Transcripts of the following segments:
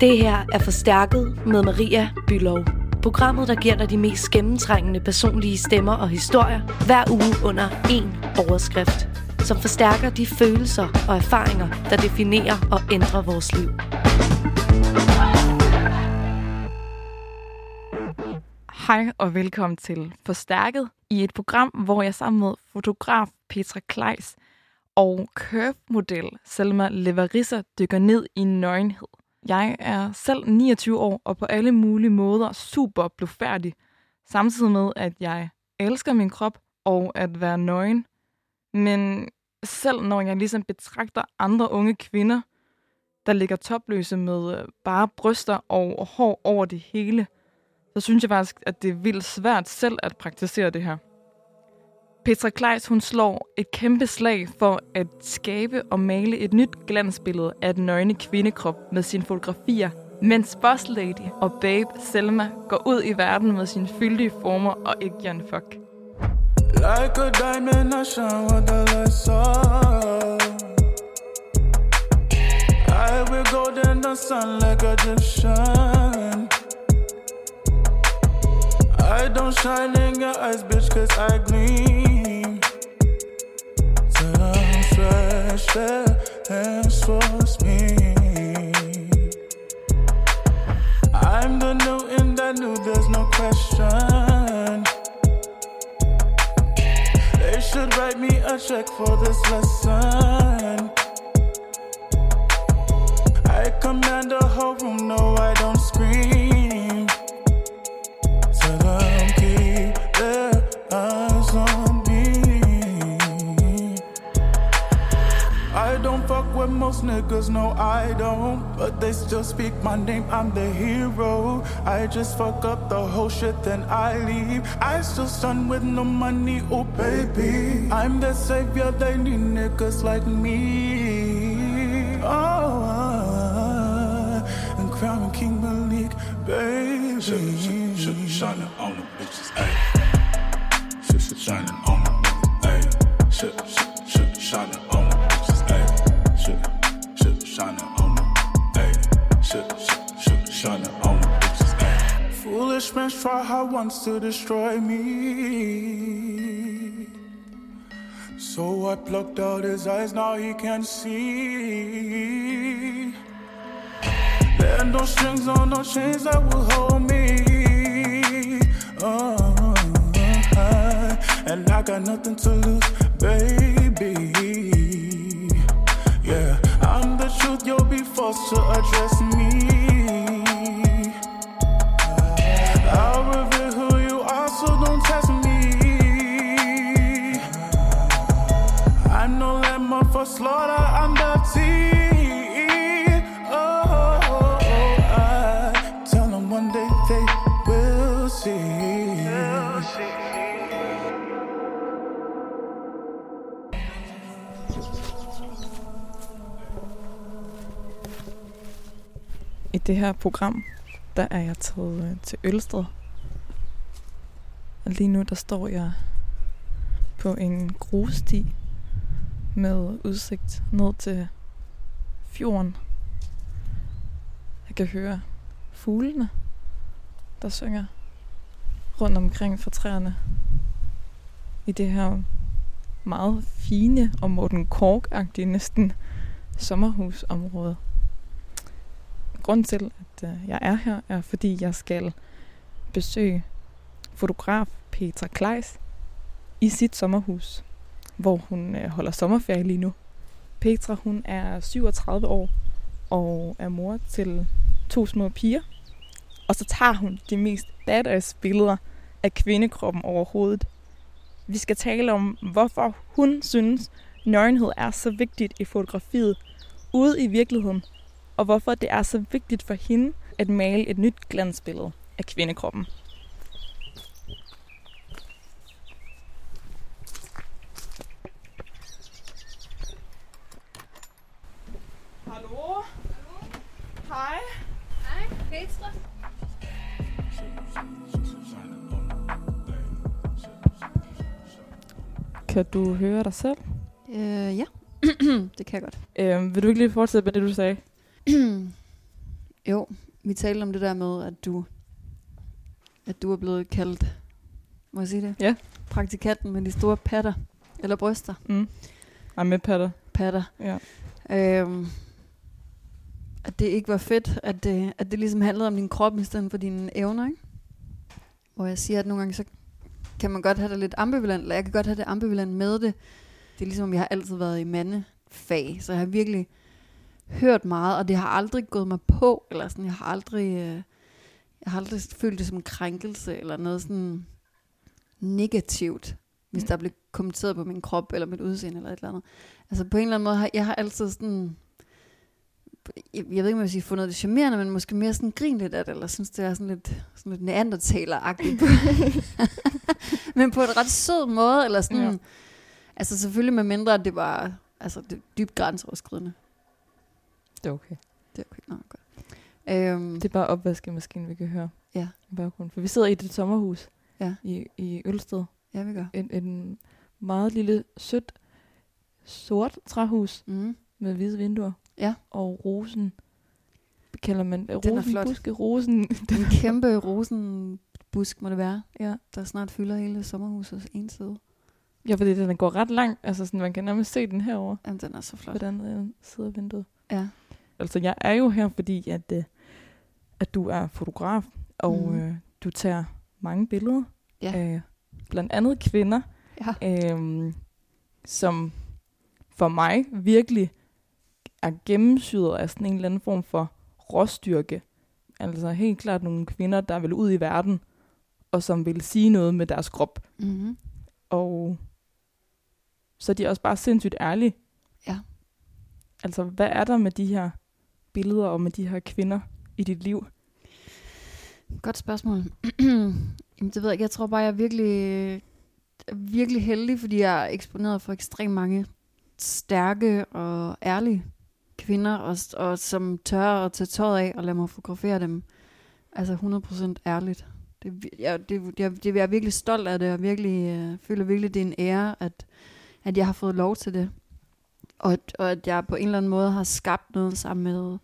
Det her er Forstærket med Maria Bylov. Programmet, der giver dig de mest gennemtrængende personlige stemmer og historier hver uge under én overskrift, som forstærker de følelser og erfaringer, der definerer og ændrer vores liv. Hej og velkommen til Forstærket i et program, hvor jeg sammen med fotograf Petra Kleis og curve-model Selma Leverissa dykker ned i nøgenhed. Jeg er selv 29 år og på alle mulige måder super blufærdig, samtidig med, at jeg elsker min krop og at være nøgen. Men selv når jeg ligesom betragter andre unge kvinder, der ligger topløse med øh, bare bryster og hår over det hele, så synes jeg faktisk, at det er vildt svært selv at praktisere det her. Petra Kleis, hun slår et kæmpe slag for at skabe og male et nyt glansbillede af den nøgne kvindekrop med sine fotografier, mens Boss Lady og Babe Selma går ud i verden med sine fyldige former og ikke giver en fuck. Like a diamond, I shine with the lights off. I will go in the sun like a Egyptian. I don't shine in your eyes, bitch, cause I gleam. Air and source me. I'm the new in that new, there's no question. They should write me a check for this lesson. I command the whole room, no, I most niggas, no, I don't. But they still speak my name, I'm the hero. I just fuck up the whole shit, then I leave. I still stun with no money, oh baby. I'm the savior, they need niggas like me. Oh, uh, and crown King Malik, baby. Shining on the bitches, ayy. Shining on the niggas, ayy. Try hard once to destroy me. So I plucked out his eyes, now he can't see. There are no strings on no chains that will hold me. Oh, and I got nothing to lose, baby. Yeah, I'm the truth, you'll be forced to address me. For slaughter, I'm the tea. Oh, I tell them one day they will see. I det her program, der er jeg taget øh, til Ølsted. Og lige nu, der står jeg på en grussti med udsigt ned til fjorden. Jeg kan høre fuglene, der synger rundt omkring fra træerne i det her meget fine og Morten kork næsten sommerhusområde. Grunden til, at øh, jeg er her, er fordi jeg skal besøge fotograf Petra Kleis i sit sommerhus, hvor hun øh, holder sommerferie lige nu. Petra, hun er 37 år og er mor til to små piger. Og så tager hun de mest badass billeder af kvindekroppen overhovedet. Vi skal tale om, hvorfor hun synes, nøgenhed er så vigtigt i fotografiet ude i virkeligheden, og hvorfor det er så vigtigt for hende at male et nyt glansbillede af kvindekroppen. Kan du høre dig selv? Øh, ja, det kan jeg godt. Øh, vil du ikke lige fortsætte med det, du sagde? Jo, vi talte om det der med, at du, at du er blevet kaldt, må jeg sige det? Ja. Praktikanten med de store patter, eller bryster, Mm. I'm med patter. patter. Ja. Øhm, at det ikke var fedt, at det, at det ligesom handlede om din krop i stedet for dine evner, ikke? Hvor jeg siger, at nogle gange så kan man godt have det lidt ambivalent, eller jeg kan godt have det ambivalent med det. Det er ligesom, jeg har altid været i mandefag, så jeg har virkelig hørt meget, og det har aldrig gået mig på, eller sådan, jeg har aldrig, øh, jeg har aldrig følt det som en krænkelse, eller noget sådan negativt, hvis Mm. der blev kommenteret på min krop, eller mit udseende, eller et eller andet. Altså på en eller anden måde, har jeg har altid sådan, jeg, jeg ved ikke, om jeg vil sige, fundet det charmerende, men måske mere sådan grint lidt af det, eller synes, det er sådan lidt, sådan lidt neandertaler-agtigt. men på en ret sød måde, eller sådan, Ja. altså selvfølgelig med mindre, at det var altså, det dybt grænseoverskridende. Det er okay. Det er okay, nå, godt. Øhm, Det er bare opvaskemaskinen, vi kan høre. Ja. I baggrunden. For vi sidder i det sommerhus Ja. i, i Ølsted. ja, vi gør. En, en meget lille, sødt, sort træhus Mm. med hvide vinduer. Ja. Og rosen, kalder man er rosen, flot. buske, rosen. En kæmpe rosenbusk må det være, ja. der snart fylder hele sommerhusets ene side. ja, fordi den går ret langt. Altså sådan, man kan nærmest se den herover Jamen, den er så på flot. den anden side af vinduet. Ja. Altså, jeg er jo her, fordi at, øh, at du er fotograf, og Mhm. øh, du tager mange billeder. Ja. Øh, blandt andet kvinder, Ja. øh, som for mig virkelig er gennemsyret af sådan en eller anden form for råstyrke. Altså helt klart nogle kvinder, der vil ud i verden, og som vil sige noget med deres krop. Mm-hmm. Og så er de også bare sindssygt ærlige. Ja. Altså, hvad er der med de her billeder og med de her kvinder i dit liv? Godt spørgsmål. Jamen, det ved jeg ikke. Jeg tror bare, jeg er virkelig, er virkelig heldig, fordi jeg er eksponeret for ekstremt mange stærke og ærlige kvinder, og, og som tør at tage tøjet af og lade mig fotografere dem. Altså 100% ærligt. Det, jeg, det, jeg, det, jeg er virkelig stolt af det, og virkelig, øh, føler virkelig, det er en ære, at, at jeg har fået lov til det. Og, og at jeg på en eller anden måde har skabt noget sammen med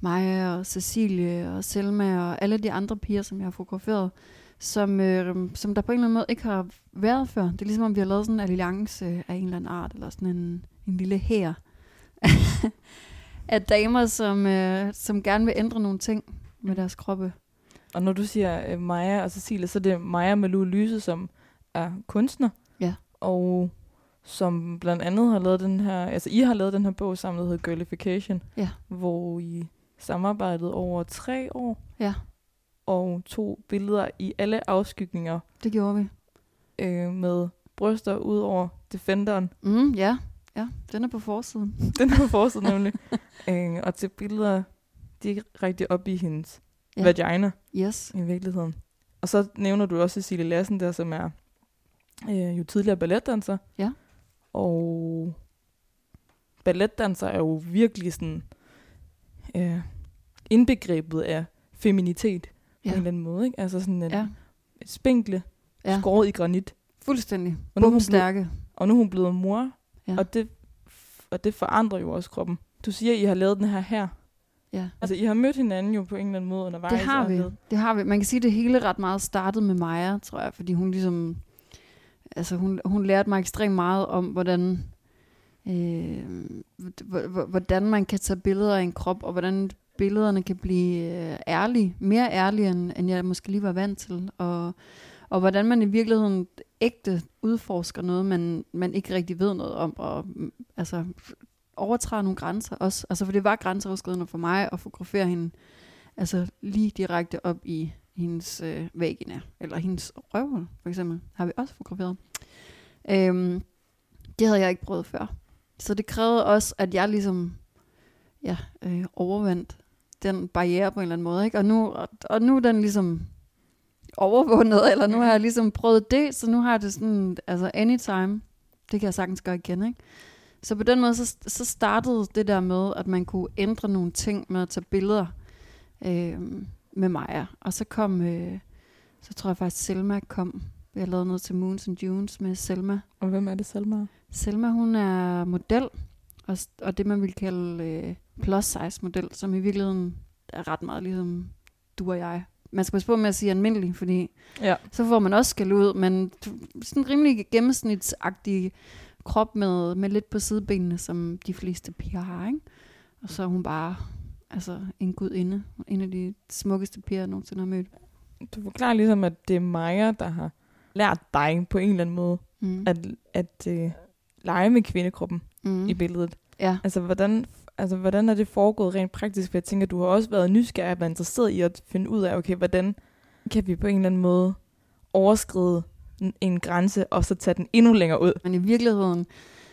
mig og Cecilie og Selma og alle de andre piger, som jeg har fotograferet, som, øh, som der på en eller anden måde ikke har været før. Det er ligesom, om vi har lavet sådan en alliance af en eller anden art, eller sådan en, en lille her af damer, som, øh, som gerne vil ændre nogle ting med deres kroppe. Og når du siger øh, Maja og Cecilie, så er det Maja Malou Lyse, som er kunstner. Ja. Og som blandt andet har lavet den her, altså I har lavet den her bog sammen, der hedder Girlification. Ja. Hvor I samarbejdede over tre år. Ja. Og tog billeder i alle afskygninger Det gjorde vi. øh, med bryster ud over Defenderen. Mm, ja. Ja, den er på forsiden. Den her forsiden nemlig. øh, og til billeder direkte op i hendes Ja. vagina Yes. i virkeligheden. Og så nævner du også Cecilie Lassen der, som er øh, jo tidligere balletdanser. Ja. Og balletdanser er jo virkelig sådan øh, indbegrebet af feminitet ja. På en eller anden måde. Ikke? Altså sådan en Ja. spinkle, Ja, skåret i granit. fuldstændig. Og nu er hun stærke. Og nu er hun blevet mor, Ja. og, det, og det forandrer jo også kroppen. Du siger, at I har lavet den her her. Ja. Altså, I har mødt hinanden jo på en eller anden måde undervejs. Det har vi. Det har vi. Man kan sige, at det hele ret meget startede med Maja, tror jeg, fordi hun ligesom, altså hun, hun lærte mig ekstremt meget om, hvordan, øh, hvordan man kan tage billeder af en krop, og hvordan billederne kan blive øh, ærlige, mere ærlige, end, end jeg måske lige var vant til, og, og hvordan man i virkeligheden ægte udforsker noget, man, man ikke rigtig ved noget om, og mm, altså overtræder nogle grænser også. Altså for det var grænseoverskridende for mig at fotografere hende altså lige direkte op i hendes øh, vagina, eller hendes røvhul, for eksempel, har vi også fotograferet. Øhm, det havde jeg ikke prøvet før. Så det krævede også, at jeg ligesom ja, øh, overvandt den barriere på en eller anden måde. Ikke? Og, nu, og, og nu er den ligesom overvundet, eller nu har jeg ligesom prøvet det, så nu har jeg det sådan, altså anytime, det kan jeg sagtens gøre igen, ikke? Så på den måde, så, så startede det der med, at man kunne ændre nogle ting med at tage billeder øh, med Maja. Og så kom, øh, så tror jeg faktisk, Selma kom. Vi har lavet noget til Moons and Dunes med Selma. Og hvem er det, Salma? Selma, hun er model, og, og det man vil kalde øh, plus size model, som i virkeligheden er ret meget ligesom du og jeg. Man skal passe på med at sige almindelig, fordi Ja. så får man også skal ud, men sådan en rimelig gennemsnitsagtig krop med, med lidt på sidebenene, som de fleste piger har, ikke? Og så er hun bare altså, en gudinde. En af de smukkeste piger, jeg nogensinde har mødt. Du forklarer ligesom, at det er Maja, der har lært dig på en eller anden måde Mm. at, at øh, lege med kvindekroppen mm. i billedet. Ja. Altså hvordan, altså, hvordan er det foregået rent praktisk? For jeg tænker, du har også været nysgerrig og været interesseret i at finde ud af, okay, hvordan kan vi på en eller anden måde overskride en, grænse, og så tage den endnu længere ud? Men i virkeligheden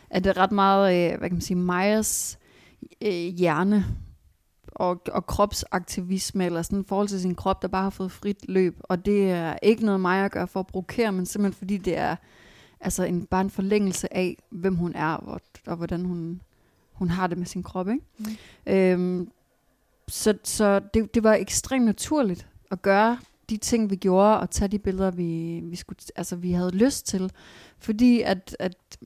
er det ret meget, øh, hvad kan man sige, Majas øh, hjerne og, og kropsaktivisme, eller sådan i forhold til sin krop, der bare har fået frit løb. Og det er ikke noget Maja gør for at provokere, men simpelthen fordi det er altså en, bare en forlængelse af, hvem hun er, og, og hvordan hun, hun har det med sin krop. Ikke? Mm. Øhm, så så det, det var ekstremt naturligt at gøre de ting, vi gjorde, og tage de billeder, vi, vi, skulle, altså, vi havde lyst til. Fordi at, at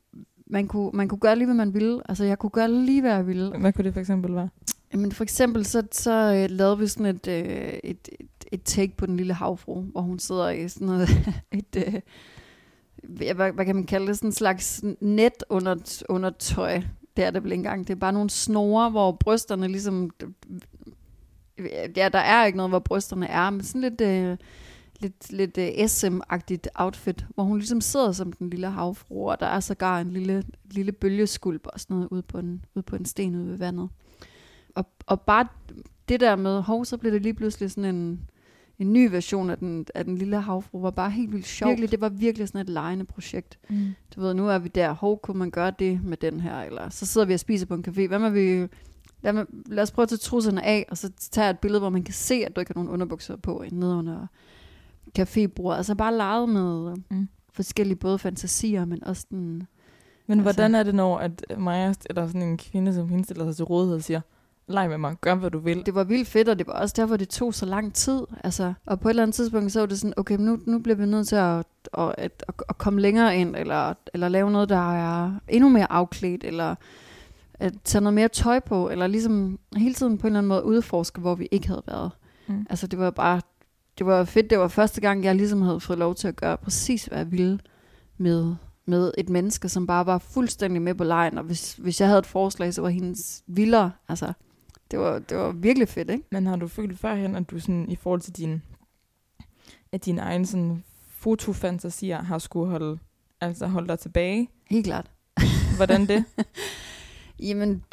man, kunne, man kunne gøre lige, hvad man ville. Altså, jeg kunne gøre lige, hvad jeg ville. Hvad kunne det for eksempel være? Jamen, for eksempel, så, så øh, lavede vi sådan et, øh, et, et, et take på den lille havfru, hvor hun sidder i sådan noget, et, øh, hvad, hvad kan man kalde det, sådan en slags net under, under tøj. Det er det vel ikke engang. Det er bare nogle snore, hvor brysterne ligesom... Ja, der er ikke noget, hvor brysterne er, men sådan lidt, øh, lidt, lidt øh, SM-agtigt outfit, hvor hun ligesom sidder som den lille havfru, og der er sågar en lille, lille bølgeskulp og sådan noget ude på en, ude på en sten ude ved vandet. Og, og bare det der med, hov, så blev det lige pludselig sådan en, en ny version af den, af den lille havfru, var bare helt vildt sjovt. Virkelig, det var virkelig sådan et lejende projekt. Mm. Du ved, nu er vi der, hov, kunne man gøre det med den her, eller så sidder vi og spiser på en café, hvad med vi... Lad, med, lad os prøve at tage trusserne af, og så tage et billede, hvor man kan se, at du ikke har nogen underbukser på nede under cafébordet. Altså bare lege med mm. forskellige både fantasier, men også den... Men Altså- hvordan er det, når at Maja, eller sådan en kvinde, som hende stiller sig til rådighed og siger, leg med mig, gør hvad du vil. Det var vildt fedt, og det var også derfor, det tog så lang tid. Altså, og på et eller andet tidspunkt, så var det sådan, okay, nu, nu bliver vi nødt til at, at, at, at, komme længere ind, eller, eller lave noget, der er endnu mere afklædt, eller at tage noget mere tøj på, eller ligesom hele tiden på en eller anden måde udforske, hvor vi ikke havde været. Mm. Altså, det var bare, det var fedt. Det var første gang, jeg ligesom havde fået lov til at gøre præcis, hvad jeg ville med, med et menneske, som bare var fuldstændig med på lejen, og hvis, hvis jeg havde et forslag, så var hendes vildere. Altså, det var, det var virkelig fedt, ikke? Men har du følt førhen, at du sådan, i forhold til din, at dine egne sådan, fotofantasier har skulle holde, altså holde dig tilbage? Helt klart. Hvordan det? Jamen,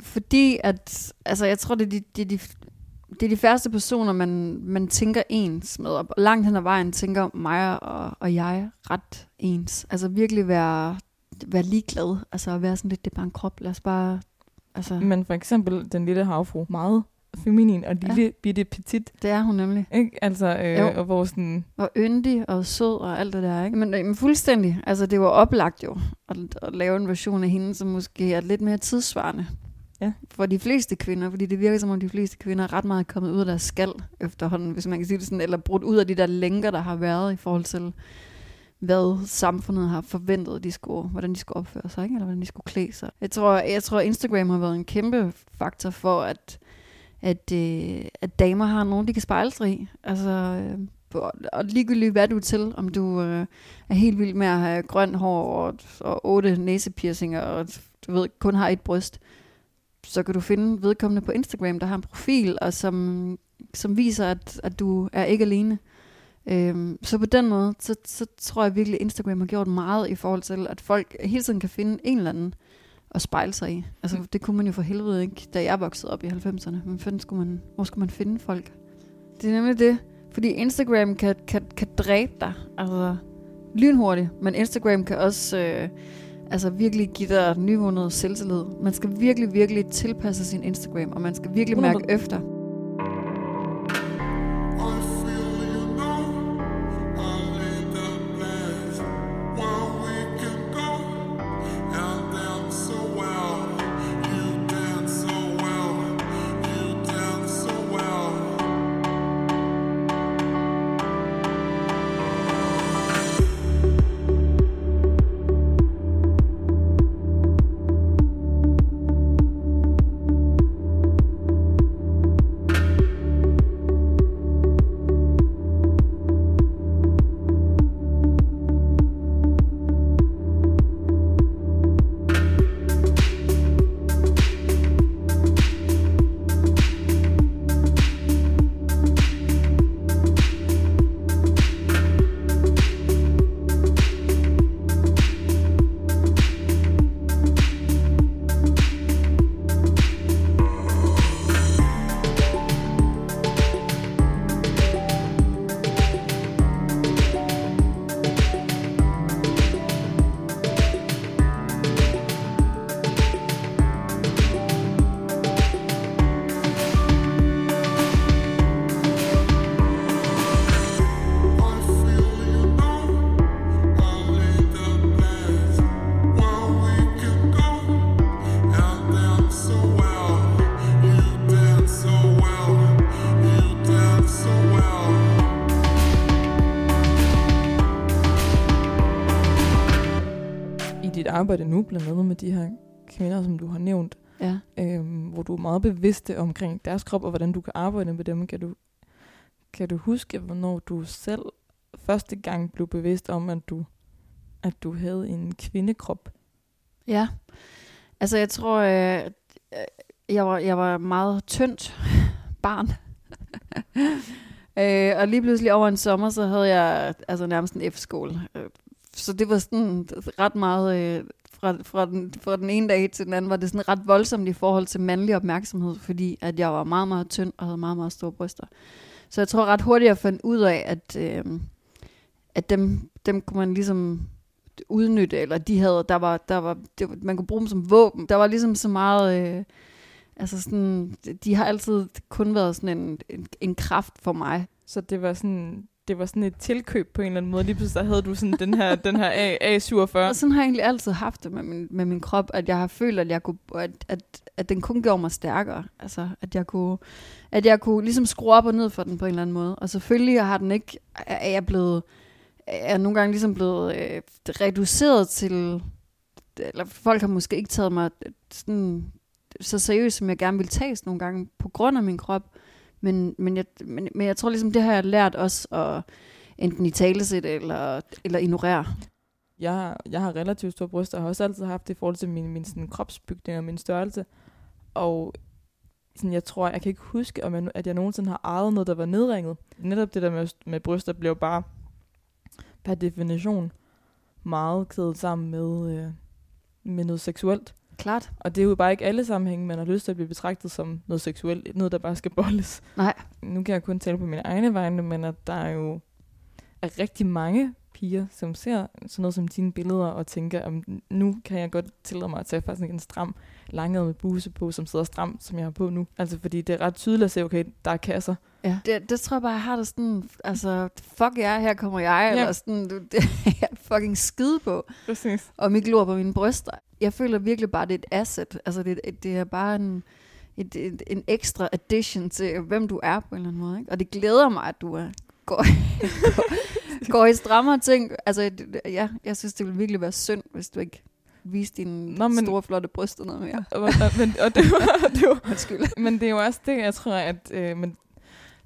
fordi at, altså jeg tror, det er de, det er de, det er de færreste personer, man, man tænker ens med, og langt hen ad vejen tænker mig og, og jeg ret ens. Altså virkelig være, være ligeglad, altså at være sådan lidt, det er bare en krop, lad os bare, altså, Men for eksempel den lille havfru, meget feminin og lille ja. bitte petit, det er hun nemlig. ikke? Altså, øh, Jo. og hvor sådan, Og yndig og sød og alt det der, ikke? Men, men fuldstændig, altså det var oplagt jo, at, at lave en version af hende, som måske er lidt mere tidsvarende. Ja. For de fleste kvinder, fordi det virker som om de fleste kvinder er ret meget kommet ud af deres skal efterhånden, hvis man kan sige det sådan, eller brudt ud af de der lænker, der har været i forhold til, hvad samfundet har forventet, de skulle, hvordan de skulle opføre sig, ikke? eller hvordan de skulle klæde sig. Jeg tror, jeg tror, Instagram har været en kæmpe faktor for, at, at, øh, at damer har nogen, de kan spejle sig i. Altså, øh, og- ligegyldigt hvad du er til, om du øh, er helt vild med at have grøn hår og, og otte næsepiercinger, og du ved, kun har et bryst, så kan du finde vedkommende på Instagram, der har en profil, og som, som viser, at, at du er ikke alene. Øhm, så på den måde, så, så tror jeg virkelig, at Instagram har gjort meget i forhold til, at folk hele tiden kan finde en eller anden at spejle sig i. Altså, det kunne man jo for helvede ikke, da jeg voksede op i 90'erne. Men skulle man, hvor skulle man finde folk? Det er nemlig det. Fordi Instagram kan, kan, kan dræbe dig. Altså, lynhurtigt. Men Instagram kan også øh, altså virkelig give dig nyvundet selvtillid. Man skal virkelig, virkelig tilpasse sin Instagram, og man skal virkelig mærke 100. efter. Arbejde nu, blandt andet med de her kvinder, som du har nævnt, Ja. øhm, hvor du er meget bevidste omkring deres krop, og hvordan du kan arbejde med dem. Kan du, kan du huske, hvornår du selv første gang blev bevidst om, at du, at du havde en kvindekrop? Ja. Altså, jeg tror, øh, jeg, var, jeg var meget tyndt barn. øh, og lige pludselig over en sommer, så havde jeg altså nærmest en F-skole. Øh, så det var sådan ret meget... Øh, fra, fra, den, fra den ene dag til den anden var det sådan ret voldsomt i forhold til mandlig opmærksomhed, fordi at jeg var meget, meget tynd og havde meget, meget store bryster. Så jeg tror ret hurtigt, jeg fandt ud af, at, øh, at dem, dem kunne man ligesom udnytte, eller de havde, der var, der var, det, var- man kunne bruge dem som våben. Der var ligesom så meget, øh, altså sådan, de har altid kun været sådan en, en, en kraft for mig. Så det var sådan, det var sådan et tilkøb på en eller anden måde. Lige pludselig så havde du sådan den her, den her A, A47. Og sådan har jeg egentlig altid haft det med min, med min krop, at jeg har følt, at, jeg kunne, at, at, at den kun gjorde mig stærkere. Altså, at jeg kunne, at jeg kunne ligesom skrue op og ned for den på en eller anden måde. Og selvfølgelig har den ikke, er jeg blevet, er jeg nogle gange ligesom blevet øh, reduceret til, eller folk har måske ikke taget mig sådan, så seriøst, som jeg gerne ville tages nogle gange, på grund af min krop. Men, men, jeg, men, men jeg tror ligesom, det har jeg lært også at enten i talesætte eller, eller ignorere. jeg, jeg har relativt store bryster, og har også altid haft det i forhold til min, min sådan, kropsbygning og min størrelse. Og sådan, jeg tror, jeg kan ikke huske, om jeg, at jeg nogensinde har ejet noget, der var nedringet. Netop det der med, med bryster blev bare per definition meget kædet sammen med, øh, med noget seksuelt. Klart. Og det er jo bare ikke alle sammenhænge, man har lyst til at blive betragtet som noget seksuelt, noget der bare skal bolles. Nej. Nu kan jeg kun tale på mine egne vegne, men at der er jo er rigtig mange piger, som ser sådan noget som dine billeder og tænker, om nu kan jeg godt tillade mig at tage faktisk en stram med buse på, som sidder stramt, som jeg har på nu. Altså fordi det er ret tydeligt at se, okay, der er kasser. Ja. Det, det tror jeg bare, jeg har det sådan, altså, fuck jeg, her kommer jeg, Ja. eller sådan, du, det er jeg fucking skide på, Præcis. og mit glor på mine bryster. Jeg føler virkelig bare, det er et asset, altså det, er- det er bare en, et, et, en ekstra addition til, hvem du er på en eller anden måde, ikke? og det glæder mig, at du er, går, går, går i strammere ting. Altså, det- ja, jeg synes, det ville virkelig være synd, hvis du ikke viste dine Nå, men- store, flotte bryster noget mere. Og, og, men, og det, var, det var, Undskyld. men det er jo også det, jeg tror, at, øh, men,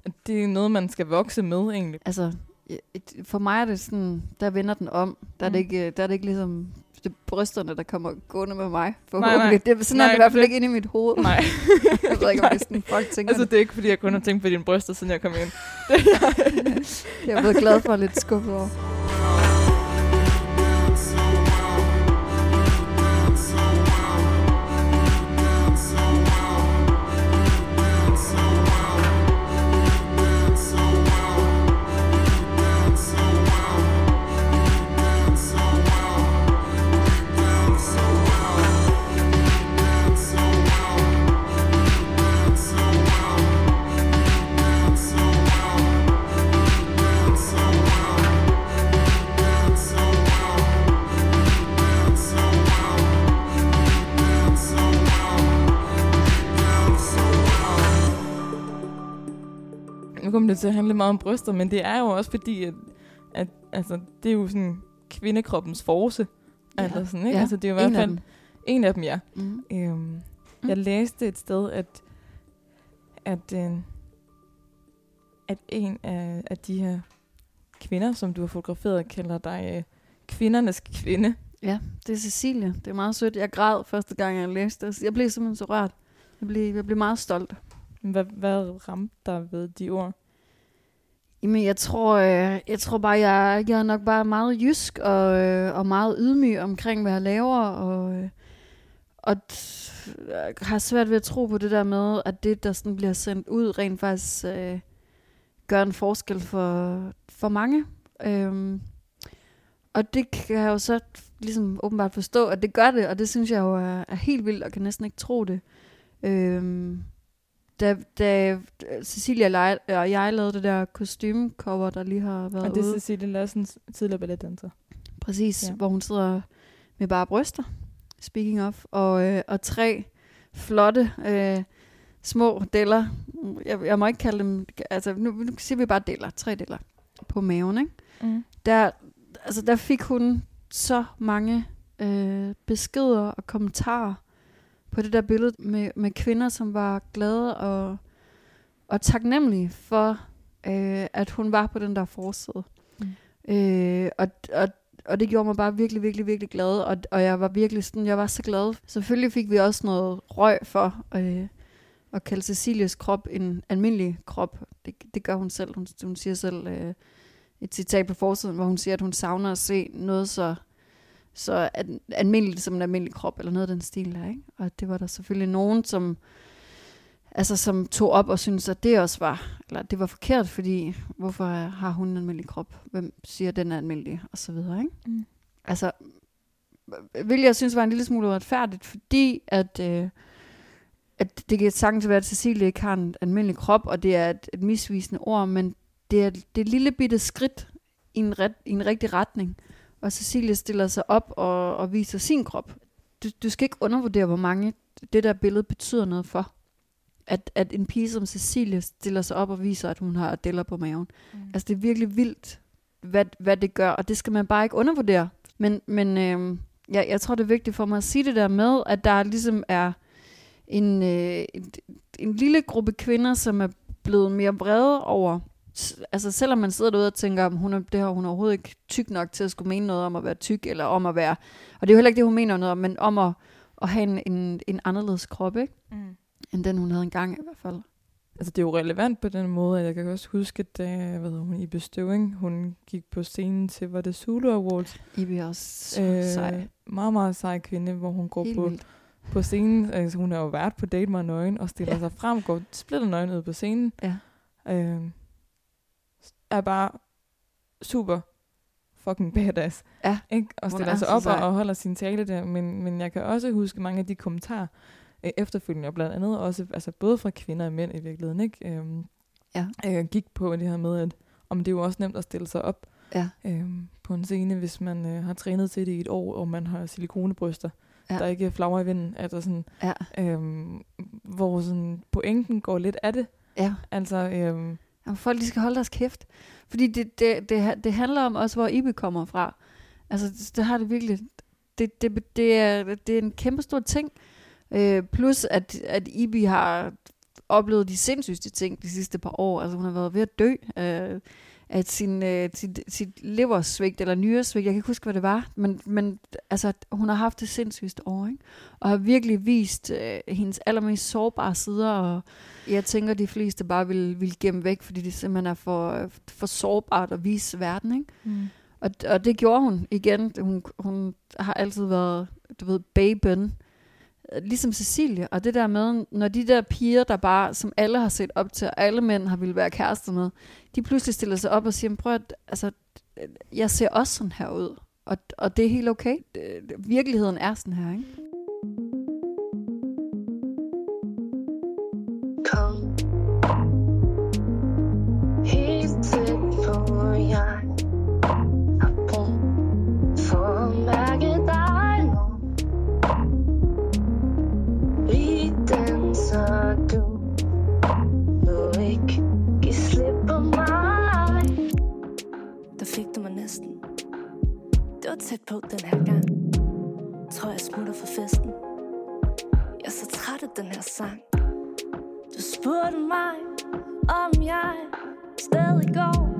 at det er noget, man skal vokse med egentlig. altså, for mig er det sådan, der vender den om. Der er, det, Mm. ikke, der er det ikke ligesom det er brysterne, der kommer gående med mig. nej. Forhåbentlig. Det, sådan Nej, er det i hvert fald ikke inde i mit hoved. Nej. jeg ved ikke, om Nej. det er sådan, folk tænker Altså, det er ikke, fordi jeg kun har tænkt på dine bryster, siden jeg kom ind. Jeg er blevet glad for at lidt skuffet over. Nu kommer det til at handle meget om bryster, men det er jo også fordi, at, at altså, det er jo sådan kvindekroppens force. Ja. Eller sådan, ikke? Ja, Altså, det er jo i hvert en af fald dem. en af dem, ja. Mm. Øhm, jeg læste et sted, at, at, øh, at en af, af de her kvinder, som du har fotograferet, kalder dig øh, kvindernes kvinde. Ja, det er Cecilie. Det er meget sødt. Jeg græd første gang, jeg læste det. Jeg blev simpelthen så rørt. Jeg blev, jeg blev meget stolt. Hvad, hvad ramte dig ved de ord? Jamen, jeg tror, øh, jeg tror bare, jeg, jeg er nok bare meget jysk og, øh, og meget ydmyg omkring, hvad jeg laver, og, øh, og t- øh, har svært ved at tro på det der med, at det, der sådan bliver sendt ud, rent faktisk øh, gør en forskel for, for mange. Øhm, og det kan jeg jo så ligesom åbenbart forstå, at det gør det, og det synes jeg jo er, er helt vildt, og kan næsten ikke tro det. Øhm, da, da Cecilia og jeg- lavede det der kostymecover, der lige har været Og det er ude. Cecilie Larsens tidligere balletdanser. Præcis, ja. hvor hun sidder med bare bryster, speaking of, og, øh, og tre flotte øh, små deller. Jeg, jeg må ikke kalde dem, altså nu, nu siger vi bare deller, tre deller på maven, ikke? Mm. Der, altså, der fik hun så mange øh, beskeder og kommentarer på det der billede med, med kvinder, som var glade og, og taknemmelige for, øh, at hun var på den der forside. Mm. Øh, og, og, og det gjorde mig bare virkelig, virkelig, virkelig glad, og, og jeg var virkelig sådan, jeg var så glad. Selvfølgelig fik vi også noget røg for øh, at kalde Cecilias krop en almindelig krop. Det, det gør hun selv. Hun, hun siger selv øh, et citat på forsiden, hvor hun siger, at hun savner at se noget så så almindeligt som en almindelig krop, eller noget af den stil der, ikke? Og det var der selvfølgelig nogen, som, altså, som tog op og syntes, at det også var, eller det var forkert, fordi hvorfor har hun en almindelig krop? Hvem siger, at den er almindelig? Og så videre, ikke? Mm. Altså, hvilket jeg synes var en lille smule uretfærdigt, fordi at, øh, at det kan sagtens være, at Cecilie ikke har en almindelig krop, og det er et, et misvisende ord, men det er, det et lille bitte skridt i en, ret, i en rigtig retning. Og Cecilie stiller sig op og, og viser sin krop. Du, du skal ikke undervurdere, hvor mange det der billede betyder noget for. At, at en pige som Cecilie stiller sig op og viser, at hun har deller på maven. Mm. Altså det er virkelig vildt, hvad, hvad det gør, og det skal man bare ikke undervurdere. Men, men øh, jeg, jeg tror, det er vigtigt for mig at sige det der med, at der ligesom er en, øh, en, en lille gruppe kvinder, som er blevet mere brede over, altså selvom man sidder derude og tænker, om hun er, det har hun overhovedet ikke tyk nok til at skulle mene noget om at være tyk, eller om at være, og det er jo heller ikke det, hun mener noget om, men om at, at have en, en, en anderledes krop, ikke? Mm. end den hun havde engang i hvert fald. Altså, det er jo relevant på den måde, at jeg kan også huske, da hvad hedder hun, i bestøvning, hun gik på scenen til, var det Zulu Awards? Ibi er også øh, sej. Meget, meget sej kvinde, hvor hun går Helt på, vildt. på scenen. Altså, hun har jo været på date med nøgen, og stiller Ja. ja. sig frem, går splitter nøgen ud på scenen. Ja. Øh, er bare super fucking badass. Ja, Ikke? Og stiller er sig så op og, og holder sin tale der. Men, men jeg kan også huske mange af de kommentarer øh, efterfølgende, og blandt andet også, altså både fra kvinder og mænd i virkeligheden, ikke? Øhm, Ja. øh, gik på det her med, at om det er jo også nemt at stille sig op Ja. øhm, på en scene, hvis man øh, har trænet til det i et år, og man har silikonebryster, Ja. der ikke flager i vinden. Altså sådan, Ja. øhm, hvor sådan, pointen går lidt af det. Ja. Altså, øhm, Jamen, folk de skal holde deres kæft. Fordi det, det, det, det handler om også, hvor I kommer fra. Altså, det, det har det virkelig... Det, det, det, er, det er en kæmpe stor ting. Øh, plus, at, at Ibi har oplevet de sindssygste ting de sidste par år. Altså, hun har været ved at dø øh, af sin, øh, sit, sit leversvigt eller nyresvigt. Jeg kan ikke huske, hvad det var. Men, men altså, hun har haft det sindssygste år, ikke? Og har virkelig vist øh, hendes allermest sårbare sider, og jeg tænker, de fleste bare vil, vil gemme væk, fordi det simpelthen er for, for sårbart at vise verden, ikke? mm. Og, og det gjorde hun igen. Hun, hun har altid været, du ved, baben. Ligesom Cecilie. Og det der med, når de der piger, der bare, som alle har set op til, og alle mænd har ville være kærester med, de pludselig stiller sig op og siger, prøv at, altså, jeg ser også sådan her ud. Og, og det er helt okay. Virkeligheden er sådan her, ikke? Kom helt tæt på tæt på den her gang. Tror jeg smutter for festen. Jeg er så træt af den her sang. Du spurgte mig, om jeg stadig går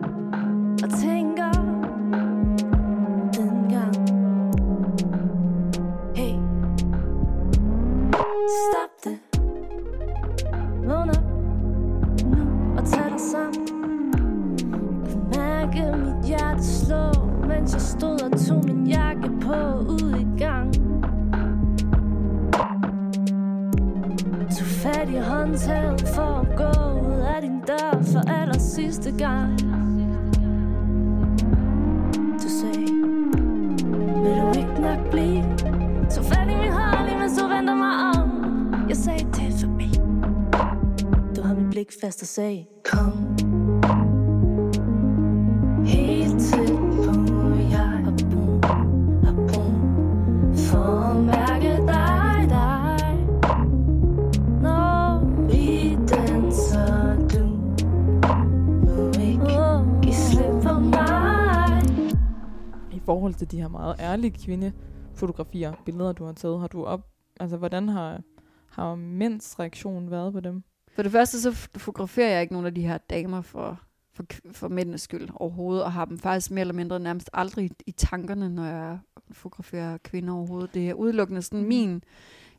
kvinde fotografier, billeder, du har taget, har du op, altså hvordan har, har mænds reaktion været på dem? For det første, så fotograferer jeg ikke nogen af de her damer for, for, for mændenes skyld overhovedet, og har dem faktisk mere eller mindre nærmest aldrig i, i tankerne, når jeg fotograferer kvinder overhovedet. Det er udelukkende sådan min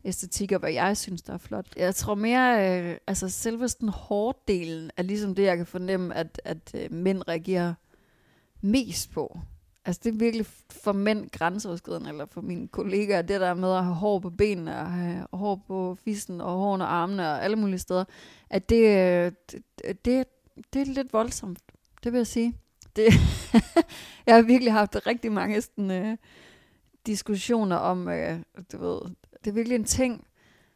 æstetik og hvad jeg synes, der er flot. Jeg tror mere, øh, altså selve den hårde delen er ligesom det, jeg kan fornemme, at, at øh, mænd reagerer mest på. Altså det er virkelig for mænd grænseoverskridende, eller for mine kollegaer, det der med at have hår på benene, og have hår på fissen, og hår under armene, og alle mulige steder, at det, øh, det, det, det er lidt voldsomt, det vil jeg sige. Det, jeg har virkelig haft rigtig mange sådan, øh, diskussioner om, øh, du ved, det er virkelig en ting.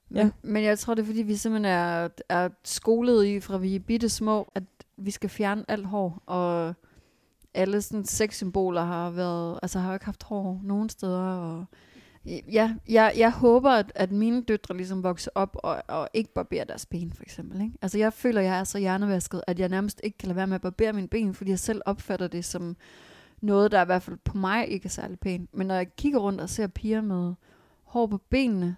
Men, ja. men jeg tror, det er fordi, vi simpelthen er, er skolet i, fra vi er bitte små, at vi skal fjerne alt hår, og alle sådan sexsymboler har været, altså har ikke haft hår nogen steder, og ja, jeg, jeg håber, at, at mine døtre ligesom vokser op og, og ikke barberer deres ben, for eksempel. Ikke? Altså jeg føler, jeg er så hjernevasket, at jeg nærmest ikke kan lade være med at barbere mine ben, fordi jeg selv opfatter det som noget, der i hvert fald på mig ikke er særlig pænt. Men når jeg kigger rundt og ser piger med hår på benene,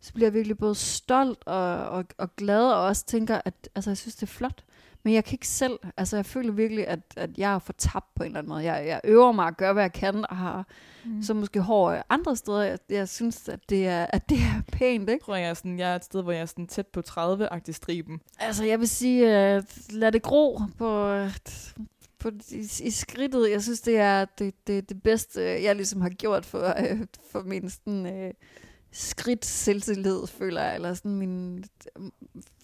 så bliver jeg virkelig både stolt og, og, og glad, og også tænker, at altså, jeg synes, det er flot. Men jeg kan ikke selv, altså jeg føler virkelig, at, at jeg er for tabt på en eller anden måde. Jeg, jeg øver mig at gøre, hvad jeg kan, og har mm. så måske hår andre steder. Jeg, jeg synes, at det, er, at det er pænt, ikke? Jeg tror, jeg er, sådan, jeg er et sted, hvor jeg er sådan tæt på 30-agtig striben. Altså, jeg vil sige, uh, lad det gro på, på, i, i skridtet. Jeg synes, det er det, det, det bedste, jeg ligesom har gjort for, uh, for min sådan, uh, skridt selvtillid, føler jeg. Eller sådan min,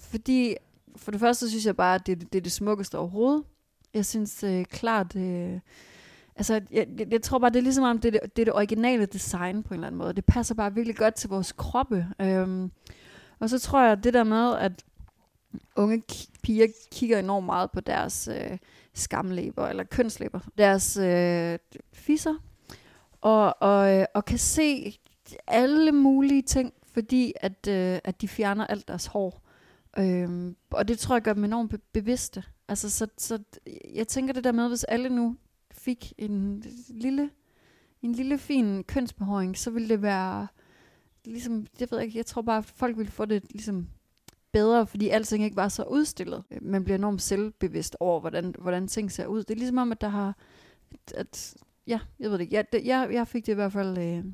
fordi for det første synes jeg bare, at det, det er det smukkeste overhovedet. Jeg synes øh, klart... øh, Altså, jeg, jeg, jeg tror bare, det er ligesom om, det er det, det er det originale design på en eller anden måde. Det passer bare virkelig godt til vores kroppe. Øhm, og så tror jeg, det der med, at unge piger kigger enormt meget på deres øh, skamlæber, eller kønslæber, deres øh, fisser, og, og, øh, og kan se alle mulige ting, fordi at, øh, at de fjerner alt deres hår. Øhm, og det tror jeg gør dem enormt be- bevidste. Altså, så, så jeg tænker det der med, hvis alle nu fik en lille, en lille fin kønsbehåring, så ville det være ligesom, jeg ved ikke, jeg tror bare, at folk ville få det ligesom bedre, fordi alting ikke var så udstillet. Øh, man bliver enormt selvbevidst over, hvordan, hvordan ting ser ud. Det er ligesom om, at der har, at, at ja, jeg ved det ikke, jeg, det, jeg, jeg fik det i hvert fald øh,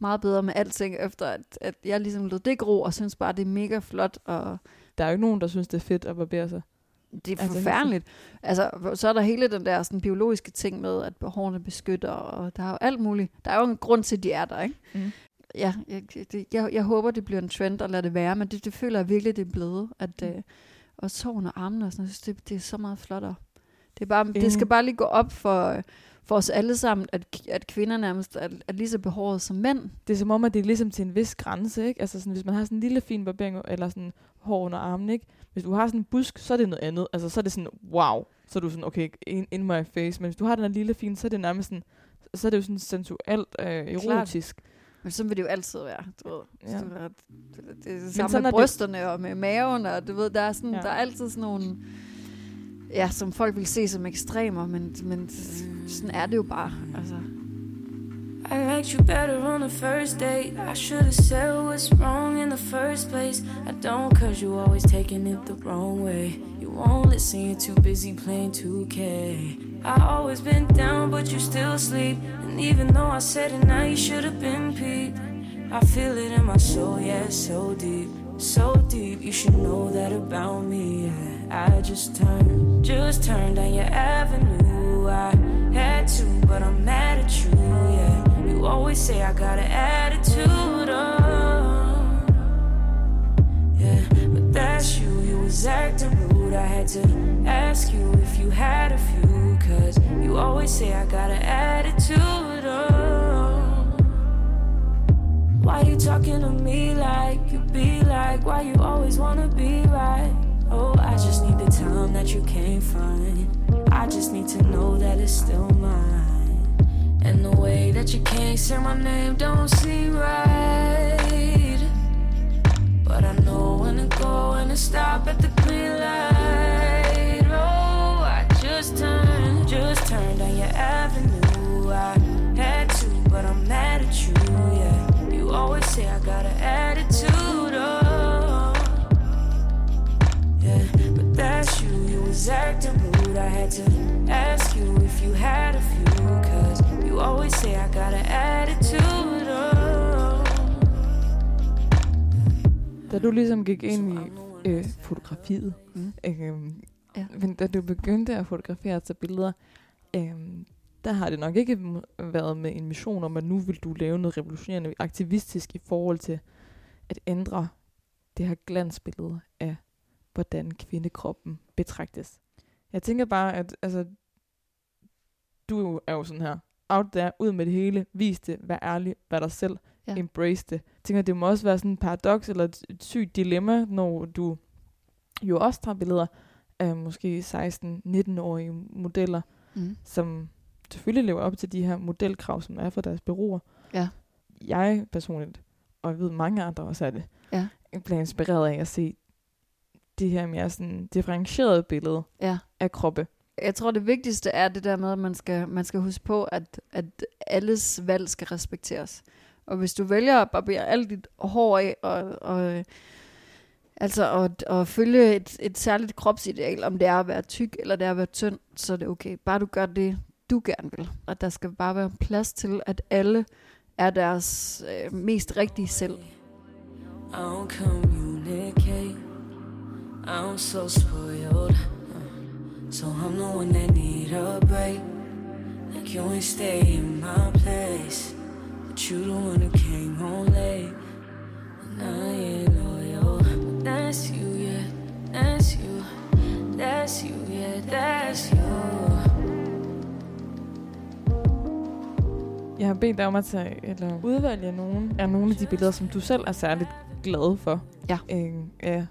meget bedre med alting, efter at, at jeg ligesom lod det gro, og synes bare, det er mega flot, og Der er jo ikke nogen, der synes, det er fedt at barbere sig. det er Altså, forfærdeligt. Altså, så er der hele den der sådan, biologiske ting med, at hårene beskytter, og der er jo alt muligt. Der er jo en grund til, at de er der, ikke? Mm. Ja, jeg, det, jeg, jeg håber, det bliver en trend at lade det være, men det, det føler jeg virkelig, det er blevet. At, øh, og sårene og armene og sådan noget, det, det er så meget flottere. Det, er bare, det skal bare lige gå op for, for os alle sammen, at, at kvinder nærmest er, er lige så behåret som mænd. Det er som om, at det er ligesom til en vis grænse, ikke? Altså sådan, hvis man har sådan en lille fin barbering, eller sådan hår under armen, ikke? Hvis du har sådan en busk, så er det noget andet. Altså, så er det sådan, wow. Så er du sådan, okay, in, in my face. Men hvis du har den her lille fin, så er det nærmest sådan, så er det jo sådan sensuelt, øh, erotisk. Men sådan vil det jo altid være, du ved. Ja. Det, er- det, det det sådan samme med er det- brysterne og med maven, og du ved, der er, sådan, ja. der er altid sådan nogle, ja, som folk vil se som ekstremer, men, men sådan er det jo bare, altså. I liked you better on the first date. I should have said what's wrong in the first place. I don't, cause you always taking it the wrong way. You won't listen, you're too busy playing 2K. I always been down, but you still sleep. And even though I said it now, you should have been peeped. I feel it in my soul, yeah, so deep. So deep, you should know that about me. Yeah. I just turned, just turned down your avenue. I had to, but I'm mad at you, yeah. You always say I got an attitude, oh. Yeah, but that's you, you was acting rude. I had to ask you if you had a few, cause you always say I got an attitude, oh. Why you talking to me like you be like? Why you always wanna be right? Oh, I just need the time that you can't find. I just need to know that it's still mine. And the way that you can't say my name don't seem right. But I know when to go and to stop at the green light. Oh, I just turned, just turned down your avenue. Say I got an attitude, oh. Yeah, but that's you, you was acting rude. I had to ask you if you had a few, cause you always say I got an attitude, oh. Da du ligesom gik ind i øh, fotografiet, Mm. øh, Ja. men da du begyndte at fotografere og tage billeder, øh, der har det nok ikke været med en mission om, at nu vil du lave noget revolutionerende aktivistisk i forhold til at ændre det her glansbillede af, hvordan kvindekroppen betragtes. Jeg tænker bare, at altså, du er jo sådan her, out there, ud med det hele, vis det, vær ærlig, vær dig selv, Ja. ja. embrace det. Jeg tænker, det må også være sådan en paradoks eller et, et sygt dilemma, når du jo også tager billeder af måske 16-19-årige modeller, Mm. som selvfølgelig lever op til de her modelkrav, som er for deres bureauer. Ja. Jeg personligt, og jeg ved mange andre også er det, Ja. jeg bliver inspireret af at se det her mere sådan differentieret billede Ja. af kroppe. Jeg tror, det vigtigste er det der med, at man skal, man skal huske på, at, at alles valg skal respekteres. Og hvis du vælger at barbere alt dit hår af, og, og altså at, at følge et, et særligt kropsideal, om det er at være tyk eller det er at være tynd, så er det okay. Bare du gør det, du gerne vil. Og der skal bare være plads til, at alle er deres øh, mest rigtige selv. I communicate. I'm so spoiled. So I'm the one that need a break. Like you ain't stay in my place. But you the one who came home late. And I ain't loyal. That's you, yeah. That's you. That's you, yeah. That's you. Jeg har bedt dig om at tage, eller udvælge nogle af nogle af de billeder, som du selv er særligt glad for Ja. øh, af,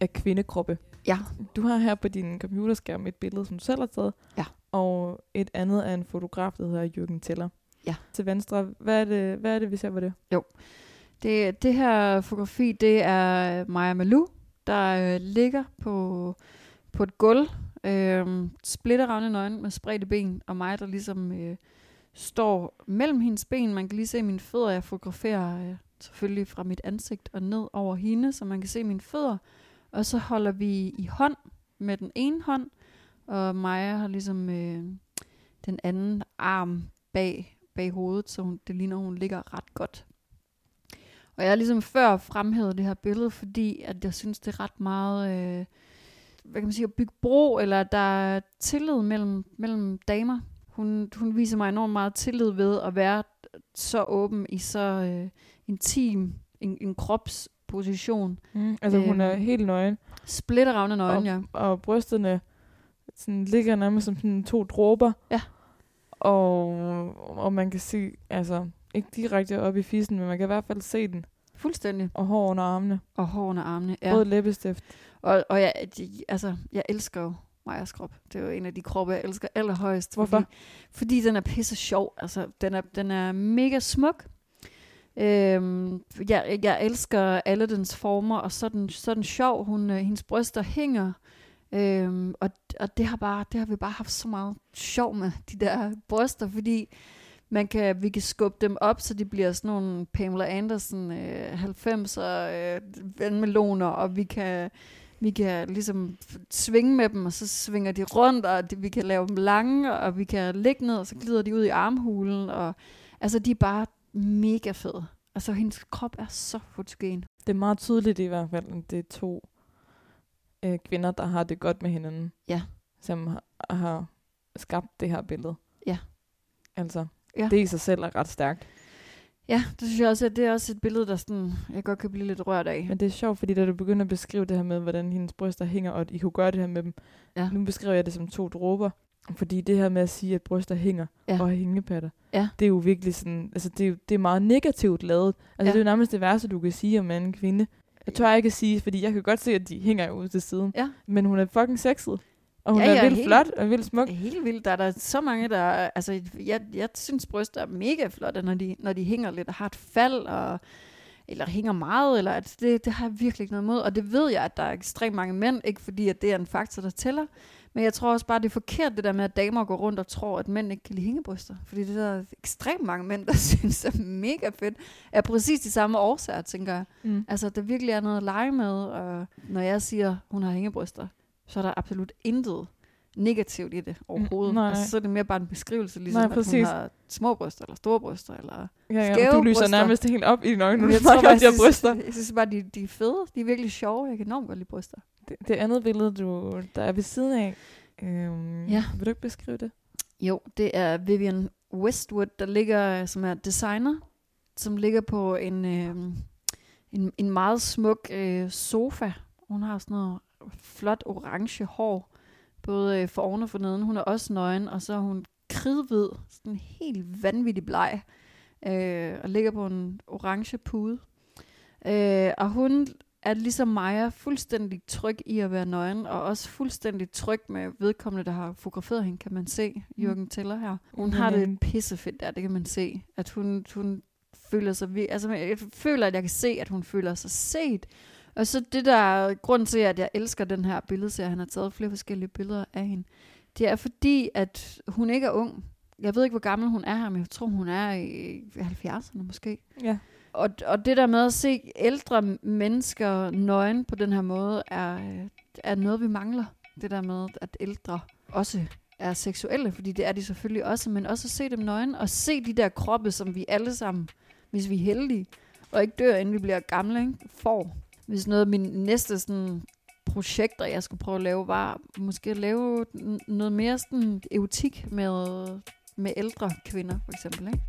af kvindekroppe. Ja. Du har her på din computerskærm et billede, som du selv har taget, Ja. og et andet af en fotograf, der hedder Jürgen Teller. Ja. Til venstre, hvad er det, hvad er det vi ser på det? Det, det her fotografi, det er Maja Malou, der øh, ligger på, på et gulv, øh, splitteravne nøgen med spredte ben, og mig, der ligesom øh, står mellem hendes ben. Man kan lige se mine fødder. Jeg fotograferer øh, selvfølgelig fra mit ansigt og ned over hende, så man kan se mine fødder. Og så holder vi i hånd med den ene hånd, og Maja har ligesom øh, den anden arm bag, bag hovedet, så hun, det ligner, hun ligger ret godt. Og jeg har ligesom før fremhævet det her billede, fordi at jeg synes, det er ret meget, øh, hvad kan man sige, at bygge bro, eller der er tillid mellem, mellem damer. Hun, hun viser mig enormt meget tillid ved at være så åben i så øh, intim en, en kropsposition. Mm. Altså hun er Øhm, helt nøgen, Splitteravne nøgen, ja. og brysterne sådan, ligger nærmest som sådan to dråber. Ja. Og, og man kan se, altså ikke direkte op i fissen, men man kan i hvert fald se den. Fuldstændig. Og hår under armene. Og hår under armene. Ja. Rød læbestift. Og, og jeg, de, altså, jeg elsker jo Majas krop. Det er jo en af de kroppe, jeg elsker allerhøjst. Hvorfor? Fordi, fordi den er pisse sjov. Altså, den er, den er mega smuk. Øhm, jeg, jeg elsker alle dens former, og så den, så er den sjov. Hun, øh, hendes bryster hænger. Øhm, og, og det har, bare, det har vi bare haft så meget sjov med, de der bryster, fordi man kan, vi kan skubbe dem op, så de bliver sådan nogle Pamela Anderson øh, 90'er øh, vandmeloner, og vi kan, vi kan ligesom svinge med dem, og så svinger de rundt, og de, vi kan lave dem lange, og vi kan ligge ned, og så glider de ud i armhulen, og altså de er bare mega fede. Altså hendes krop er så fotogen. Det er meget tydeligt i hvert fald, at det er to øh, kvinder, der har det godt med hinanden. Ja. Som har, har skabt det her billede. Ja. Altså, Ja. det i sig selv er ret stærkt. Ja, det synes jeg også, at det er også et billede, der sådan, jeg godt kan blive lidt rørt af. Men det er sjovt, fordi da du begynder at beskrive det her med, hvordan hendes bryster hænger, og at I kunne gøre det her med dem. Ja. Nu beskriver jeg det som to dråber. Fordi det her med at sige, at bryster hænger Ja. og hængepatter, Ja. det er jo virkelig sådan, altså det er, det er meget negativt lavet. Altså Ja. det er jo nærmest det værste, du kan sige om en kvinde. Jeg tør ikke at sige, fordi jeg kan godt se, at de hænger ude til siden. Ja. Men hun er fucking sexet. Og hun Ja, ja, er vildt helt- flot og vildt smuk. Helt vildt. Der er der så mange, der... Altså, jeg, jeg synes, bryster er mega flotte, når de, når de hænger lidt og har et fald, og, eller hænger meget, eller at det, det har jeg virkelig ikke noget imod. Og det ved jeg, at der er ekstremt mange mænd, ikke fordi at det er en faktor, der tæller, Men jeg tror også bare, det er forkert, det der med, at damer går rundt og tror, at mænd ikke kan lide hængebryster. Fordi det er der ekstremt mange mænd, der synes er mega fedt. Er præcis de samme årsager, tænker jeg. Mm. Altså, der virkelig er noget at lege med. Og når jeg siger, hun har hængebryster, så er der absolut intet negativt i det overhovedet. nej. Altså, så er det mere bare en beskrivelse, ligesom Nej, at hun har små bryster, eller store bryster, eller... Ja, ja, Skæve du lyser bryster. nærmest helt op i dine øjne, når du snakker om de her bryster. jeg synes bare, de, de er fede. De er virkelig sjove. Jeg kan enormt godt lide bryster. Det, det andet billede, du, der er ved siden af, øhm, Ja. vil du ikke beskrive det? Jo, det er Vivian Westwood, der ligger, som er designer, som ligger på en, øh, en, en meget smuk øh, sofa. Hun har sådan noget flot orange hår, både øh, for oven og for neden. Hun er også nøgen, og så er hun kridhvid, sådan helt vanvittig bleg, øh, og ligger på en orange pude. Øh, og hun er ligesom Maja fuldstændig tryg i at være nøgen, og også fuldstændig tryg med vedkommende, der har fotograferet hende, kan man se, Jørgen Teller her. Hun har det pissefedt der, det kan man se. At hun, hun føler sig, altså jeg føler, at jeg kan se, at hun føler sig set. Og så det der er grund til, at jeg elsker den her billedserie, han har taget flere forskellige billeder af hende, det er fordi, at hun ikke er ung. Jeg ved ikke, hvor gammel hun er her, men jeg tror, hun er i 70'erne måske. Ja. Og, og det der med at se ældre mennesker nøgen på den her måde, er, er noget, vi mangler. Det der med, at ældre også er seksuelle, fordi det er de selvfølgelig også, men også at se dem nøgen, og se de der kroppe, som vi alle sammen, hvis vi er heldige, og ikke dør, inden vi bliver gamle, ikke? får. Hvis noget af mine næste sådan, projekter, jeg skulle prøve at lave, var måske at lave noget mere sådan erotik med, med ældre kvinder, for eksempel. Ikke?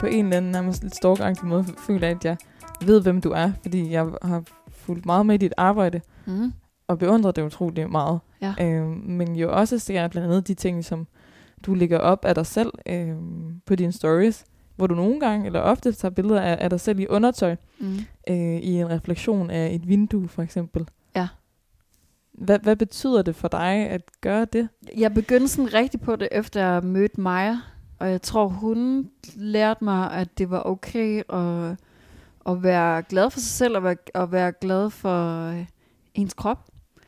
På en eller anden nærmest lidt stalkeragtig måde føler jeg, at jeg ved, hvem du er, fordi jeg har fulgt meget med i dit arbejde, Mm. og beundret det utroligt meget. Ja. Øhm, men jo også ser blandt andet de ting, som du lægger op af dig selv øhm, på dine stories, hvor du nogle gange, eller ofte tager billeder af, af dig selv i undertøj, Mm. øh, i en refleksion af et vindue for eksempel. Ja. Hvad, hvad betyder det for dig at gøre det? Jeg begyndte sådan rigtig på det, efter jeg mødte Maja. Og jeg tror, hun lærte mig, at det var okay at, at være glad for sig selv, og være, at være glad for øh, ens krop.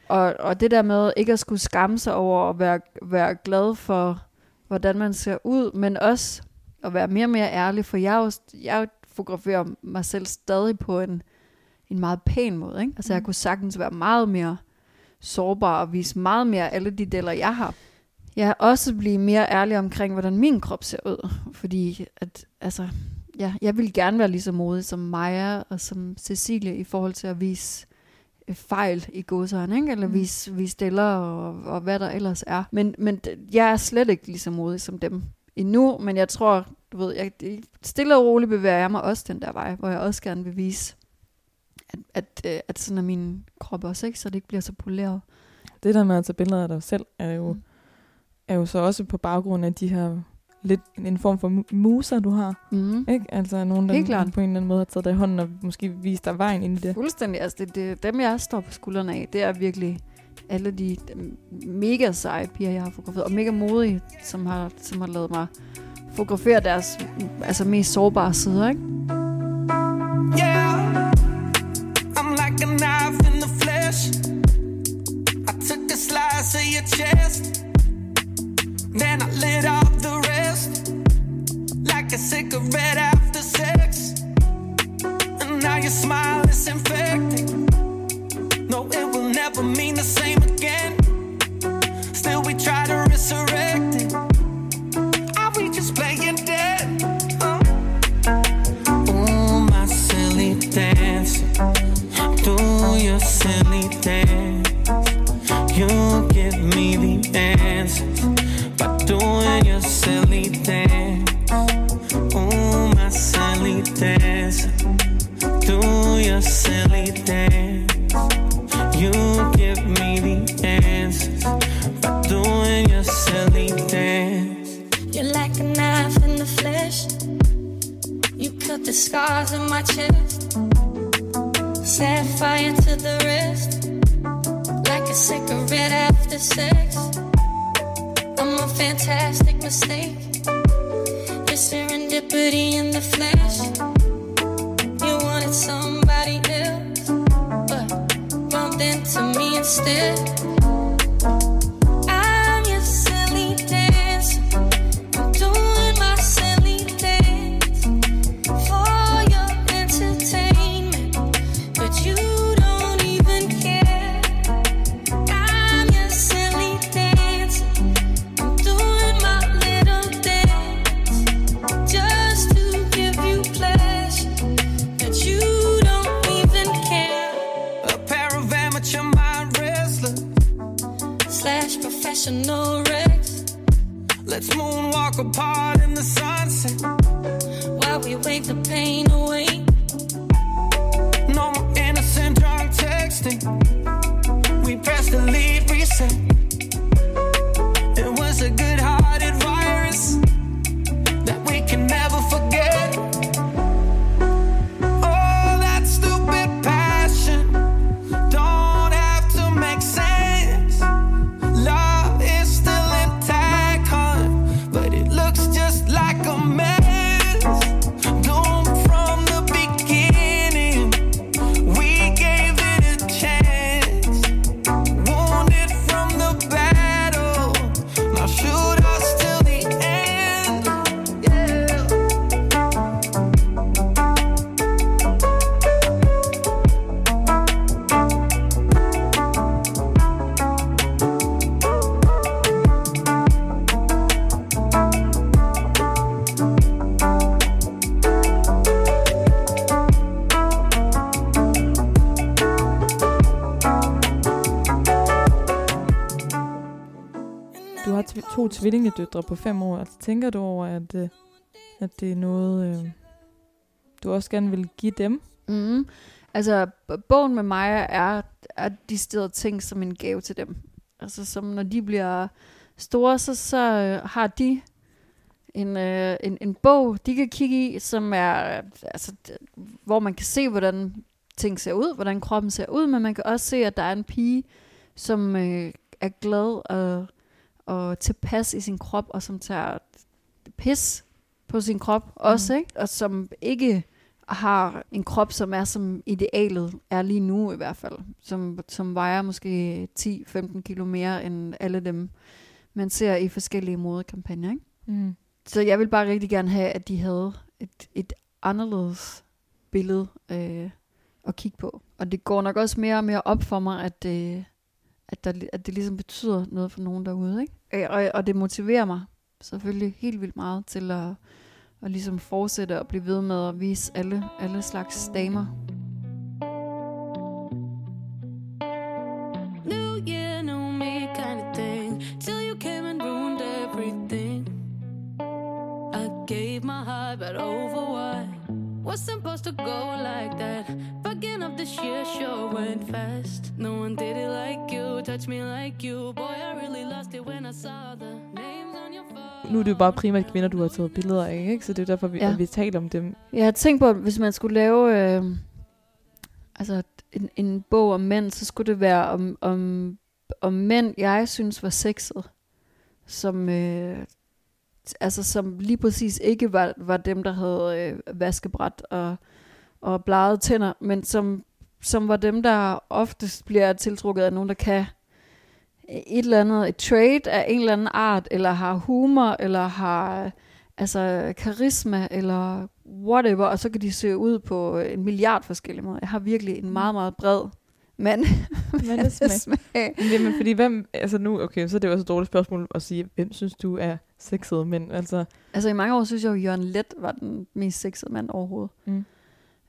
Og, og det der med ikke at skulle skamme sig over at være, være glad for, hvordan man ser ud, men også at være mere og mere ærlig, for jeg, er jo, jeg fotograferer mig selv stadig på en, en meget pæn måde. Ikke? Altså jeg Mm. kunne sagtens være meget mere sårbar og vise meget mere alle de deler, jeg har. Jeg har også blive mere ærlig omkring, hvordan min krop ser ud. Fordi at, altså, ja, jeg vil gerne være lige så modig som Maja og som Cecilie i forhold til at vise fejl i godsøjne, ikke? eller Mm. vise, vise deler og, og hvad der ellers er. Men, men jeg er slet ikke lige så modig som dem endnu, men jeg tror, du ved, jeg, stille og roligt bevæger jeg mig også den der vej, hvor jeg også gerne vil vise, at, at, øh, at sådan er min krop også, ikke? så det ikke bliver så poleret. Det der med at tage billeder af dig selv, er jo, Mm. er jo så også på baggrund af de her lidt en form for mu- muser, du har. Mm. Ikke? Altså nogen, der Helt klart. på en eller anden måde har taget dig i hånden og måske vist dig vejen ind i det. Fuldstændig. Altså, det, det, dem, jeg står på skuldrene af, det er virkelig alle de mega seje piger, jeg har fotograferet, og mega modige, som har, som har lavet mig fotografere deres altså, mest sårbare sider. Ikke? Yeah, I'm like a knife in the flesh. I took a slice of your chest, then I lit off a cigarette after sex. And now your smile is infecting. No, it will never mean the same again. Døtre på fem år. Altså, tænker du over, at, øh, at det er noget, øh, du også gerne vil give dem? Mm. Altså, bogen med mig er, er de steder ting som en gave til dem. Altså, som når de bliver store, så, så øh, har de en, øh, en, en bog, de kan kigge i, som er, øh, altså, hvor man kan se, hvordan ting ser ud, hvordan kroppen ser ud, men man kan også se, at der er en pige, som øh, er glad og, og tilpas i sin krop, og som tager pis på sin krop også, ikke? Og som ikke har en krop, som er som idealet er lige nu i hvert fald. Som, som vejer måske 10-15 kilo mere end alle dem, man ser i forskellige modekampagner. Ikke? Mm. Så jeg vil bare rigtig gerne have, at de havde et, et anderledes billede øh, at kigge på. Og det går nok også mere og mere op for mig, at, øh, at, der, at det ligesom betyder noget for nogen derude. Ikke? Øh, Og, og det motiverer mig selvfølgelig helt vildt meget til at, at ligesom fortsætte og blive ved med at vise alle, alle slags damer. New year, new me kind of thing. Till you came and ruined everything. I gave my heart, but over what? Was supposed to go like that. Up this year sure went fast. No one did it like you, touch me like you. Boy, I really lost it when I saw the names on your phone. Nu er det jo bare primært kvinder, du har taget billeder af, ikke? Så det er derfor, vi, Ja. ja. vi taler om dem. Jeg har tænkt på, at hvis man skulle lave øh, altså en, en bog om mænd, så skulle det være om, om, om mænd, jeg synes var sexet. Som, øh, altså, som lige præcis ikke var, var dem, der havde øh, vaskebræt og, og bladede tænder, men som, som var dem, der oftest bliver tiltrukket af nogen, der kan et eller andet, et trade af en eller anden art, eller har humor, eller har altså karisma, eller whatever, og så kan de se ud på en milliard forskellige måder. Jeg har virkelig en meget, meget bred mand. Mandesmag. smag. Jamen, fordi hvem, altså nu, okay, så er det jo også et dårligt spørgsmål at sige, hvem synes du er sexet, men altså, Altså i mange år synes jeg jo, at Jørgen Let var den mest sexede mand overhovedet. Mm.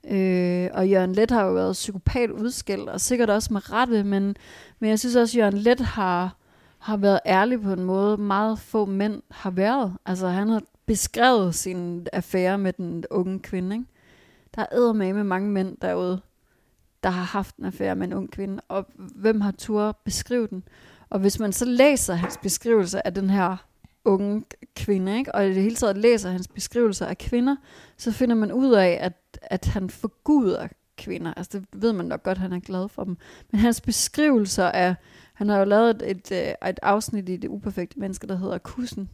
Øh, og Jørgen Let har jo været psykopat udskældt, og sikkert også med rette, men, men jeg synes også, at Jørgen Let har, har været ærlig på en måde, meget få mænd har været. Altså han har beskrevet sin affære med den unge kvinde. Ikke? Der er med med mange mænd derude, der har haft en affære med en ung kvinde, og hvem har tur beskrive den? Og hvis man så læser hans beskrivelse af den her unge kvinde, ikke? og i det hele taget læser hans beskrivelser af kvinder, så finder man ud af, at, at han forguder kvinder. Altså det ved man nok godt, at han er glad for dem. Men hans beskrivelser af, han har jo lavet et, et, øh, et afsnit i Det Uperfekte Menneske, der hedder Kussen,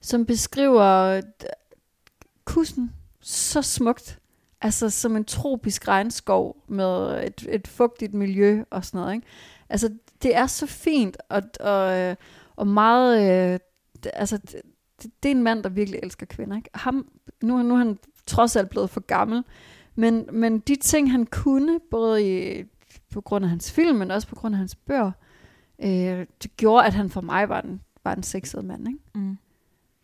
som beskriver øh, kussen så smukt. Altså som en tropisk regnskov med et, et fugtigt miljø og sådan noget. Ikke? Altså det er så fint og, og, øh, og meget... Øh, altså det, det er en mand, der virkelig elsker kvinder. Ikke? Ham, nu, nu er han trods alt blevet for gammel, men, men de ting, han kunne, både i, på grund af hans film, men også på grund af hans bøger, øh, det gjorde, at han for mig var en, var en sexet mand. Ikke? Mm.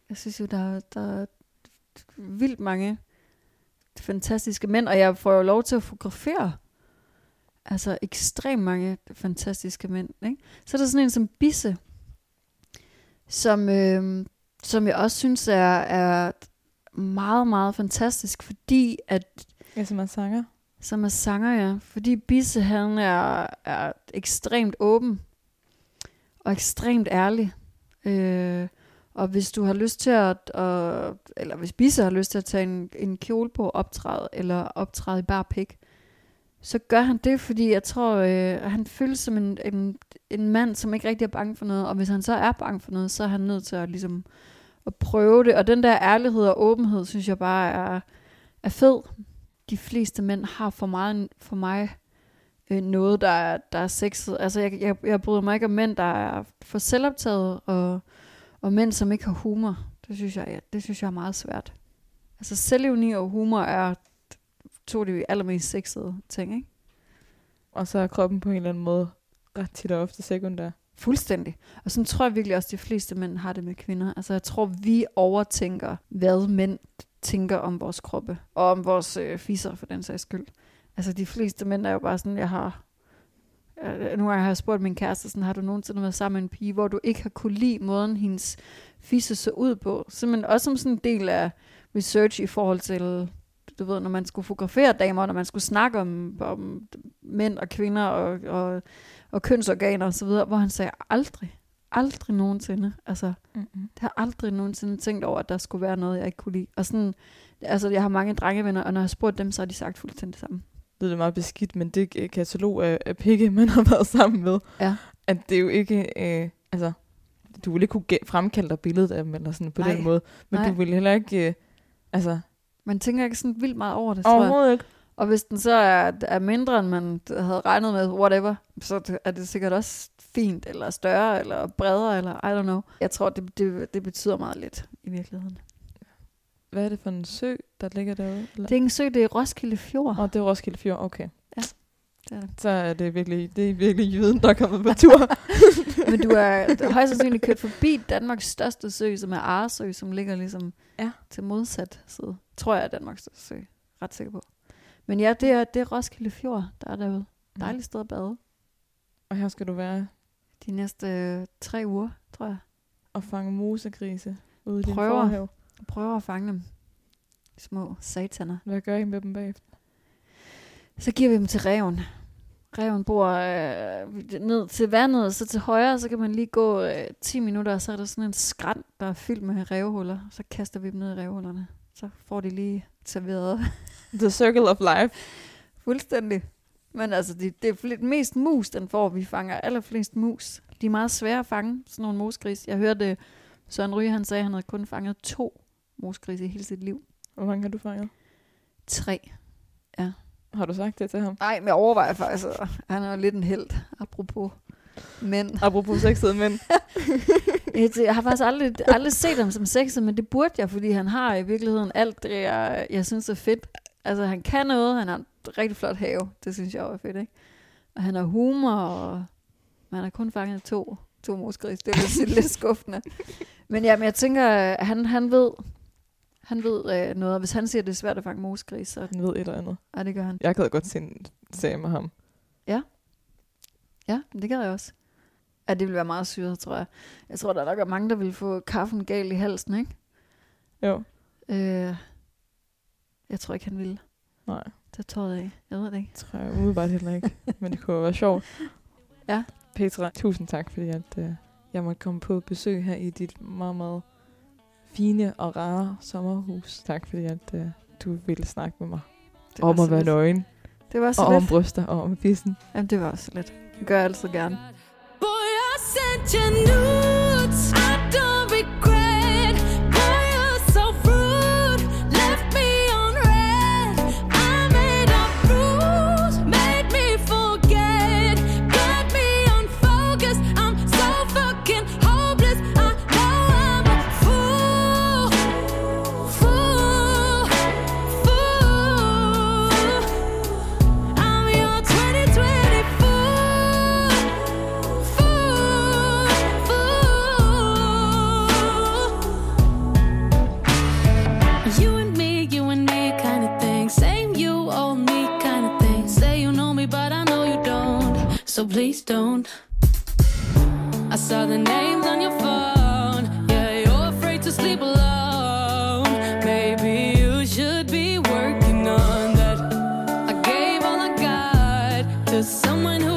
Jeg synes jo, der, der er vildt mange fantastiske mænd, og jeg får jo lov til at fotografere altså ekstremt mange fantastiske mænd. Ikke? Så er der sådan en som Bisse, som, øh, som jeg også synes er, er meget, meget fantastisk, fordi at Ja, som er sanger. som er sanger, ja. Fordi Bisse, han er, er ekstremt åben og ekstremt ærlig. Øh, og hvis du har lyst til at, at eller hvis Bisse har lyst til at tage en, en kjole på og optræde, eller optræde i bare pik, så gør han det, fordi jeg tror, øh, han føles som en, en, en mand, som ikke rigtig er bange for noget. Og hvis han så er bange for noget, så er han nødt til at, ligesom, at prøve det. Og den der ærlighed og åbenhed, synes jeg bare er, er fed de fleste mænd har for, meget, for mig øh, noget, der er, der er sexet. Altså, jeg, jeg, jeg bryder mig ikke om mænd, der er for selvoptaget, og, og mænd, som ikke har humor. Det synes jeg, ja, det synes jeg er meget svært. Altså, selvevni og humor er to af de allermest sexede ting, ikke? Og så er kroppen på en eller anden måde ret tit og ofte sekundær. Fuldstændig. Og sådan tror jeg virkelig også, at de fleste mænd har det med kvinder. Altså jeg tror, vi overtænker, hvad mænd tænker om vores kroppe. Og om vores øh, fiser for den sags skyld. Altså de fleste mænd er jo bare sådan, jeg har... Øh, nu har jeg spurgt min kæreste, sådan, har du nogensinde været sammen med en pige, hvor du ikke har kunne lide måden, hendes fisse så ud på? Simpelthen også som sådan en del af research i forhold til, du ved, når man skulle fotografere damer, når man skulle snakke om, om mænd og kvinder og, og og kønsorganer og så videre, hvor han sagde, aldrig, aldrig nogensinde, altså, Mm-hmm. det har aldrig nogensinde tænkt over, at der skulle være noget, jeg ikke kunne lide. Og sådan, altså, jeg har mange drengevenner, og når jeg har spurgt dem, så har de sagt fuldstændig det samme. Det er meget beskidt, men det øh, katalog af, af pikke, man har været sammen med, Ja. at det er jo ikke, øh, altså, du ville ikke kunne fremkalde dig billedet af dem, eller sådan på Nej. den måde, men Nej. du ville heller ikke, øh, altså, Man tænker ikke sådan vildt meget over det, tror jeg. overhovedet ikke. Og hvis den så er, er mindre, end man havde regnet med, whatever, så er det sikkert også fint, eller større, eller bredere, eller I don't know. Jeg tror, det, det, det betyder meget lidt i virkeligheden. Hvad er det for en sø, der ligger derude? Eller? Det er en sø, det er Roskilde Fjord. Åh, det er Roskilde Fjord, okay. Det er det. Så er det virkelig, det er virkelig jyden, der er kommet på tur. Men du er højst sandsynligt kørt forbi Danmarks største sø, som er Aresø, som ligger ligesom Ja. til modsat side. Tror jeg er Danmarks største sø. Ret sikker på. Men ja, det er, det er Roskilde Fjord, der er derude. Dejligt sted at bade. Og her skal du være De næste øh, tre uger, tror jeg. og fange musegrise ude i din Prøver. forhave. Jeg prøver at fange dem. Små sataner. Hvad gør I med dem bagefter? Så giver vi dem til reven. Reven bor øh, ned til vandet, og så til højre, så kan man lige gå øh, 10 minutter, og så er der sådan en skrant, der er fyldt med revhuller. Så kaster vi dem ned i revhullerne. Så får de lige serveret The Circle of Life. fuldstændig. Men altså, det, det er mest mus, den får. Vi fanger allerflest mus. De er meget svære at fange, sådan nogle musgris. Jeg hørte Søren Ryge, han sagde, at han havde kun fanget to musgris i hele sit liv. Hvor mange har du fanget? Tre. Har du sagt det til ham? Nej, men jeg overvejer faktisk, at han er jo lidt en held, apropos mænd. Apropos sexede mænd. Jeg, jeg har faktisk aldrig, aldrig set ham som sexet, men det burde jeg, fordi han har i virkeligheden alt det, jeg, jeg synes er fedt. Altså, han kan noget, han har en rigtig flot have, det synes jeg er fedt, ikke? Og han har humor, og man har kun fanget to, to musgris, det er lidt, lidt skuffende. Men ja, men jeg tænker, at han, han ved, han ved øh, noget, og hvis han siger, at det er svært at fange musgris, så Han ved et eller andet. ja, det gør han. Jeg gad godt se en serie med ham. Ja, det gad jeg også. Ja, det ville være meget syret, tror jeg. Jeg tror, der er nok mange, der vil få kaffen galt i halsen, ikke? Jo. Øh, jeg tror ikke, han ville. Nej, Det tåret af. Jeg ved det ikke. det tror jeg umiddelbart heller ikke. Men det kunne være sjovt. Ja. Petra, tusind tak, fordi at, uh, jeg måtte komme på besøg her i dit meget, meget fine og rare sommerhus. Tak, fordi at, uh, du ville snakke med mig. Det om var at være lidt. nøgen. Det var så Og om lidt. bryster og om fissen. Jamen, det var også lidt. Det gør jeg altid gerne. Boy, I sent you nudes. so please don't. I saw the names on your phone. Yeah, you're afraid to sleep alone. Maybe you should be working on that. I gave all I got to someone who.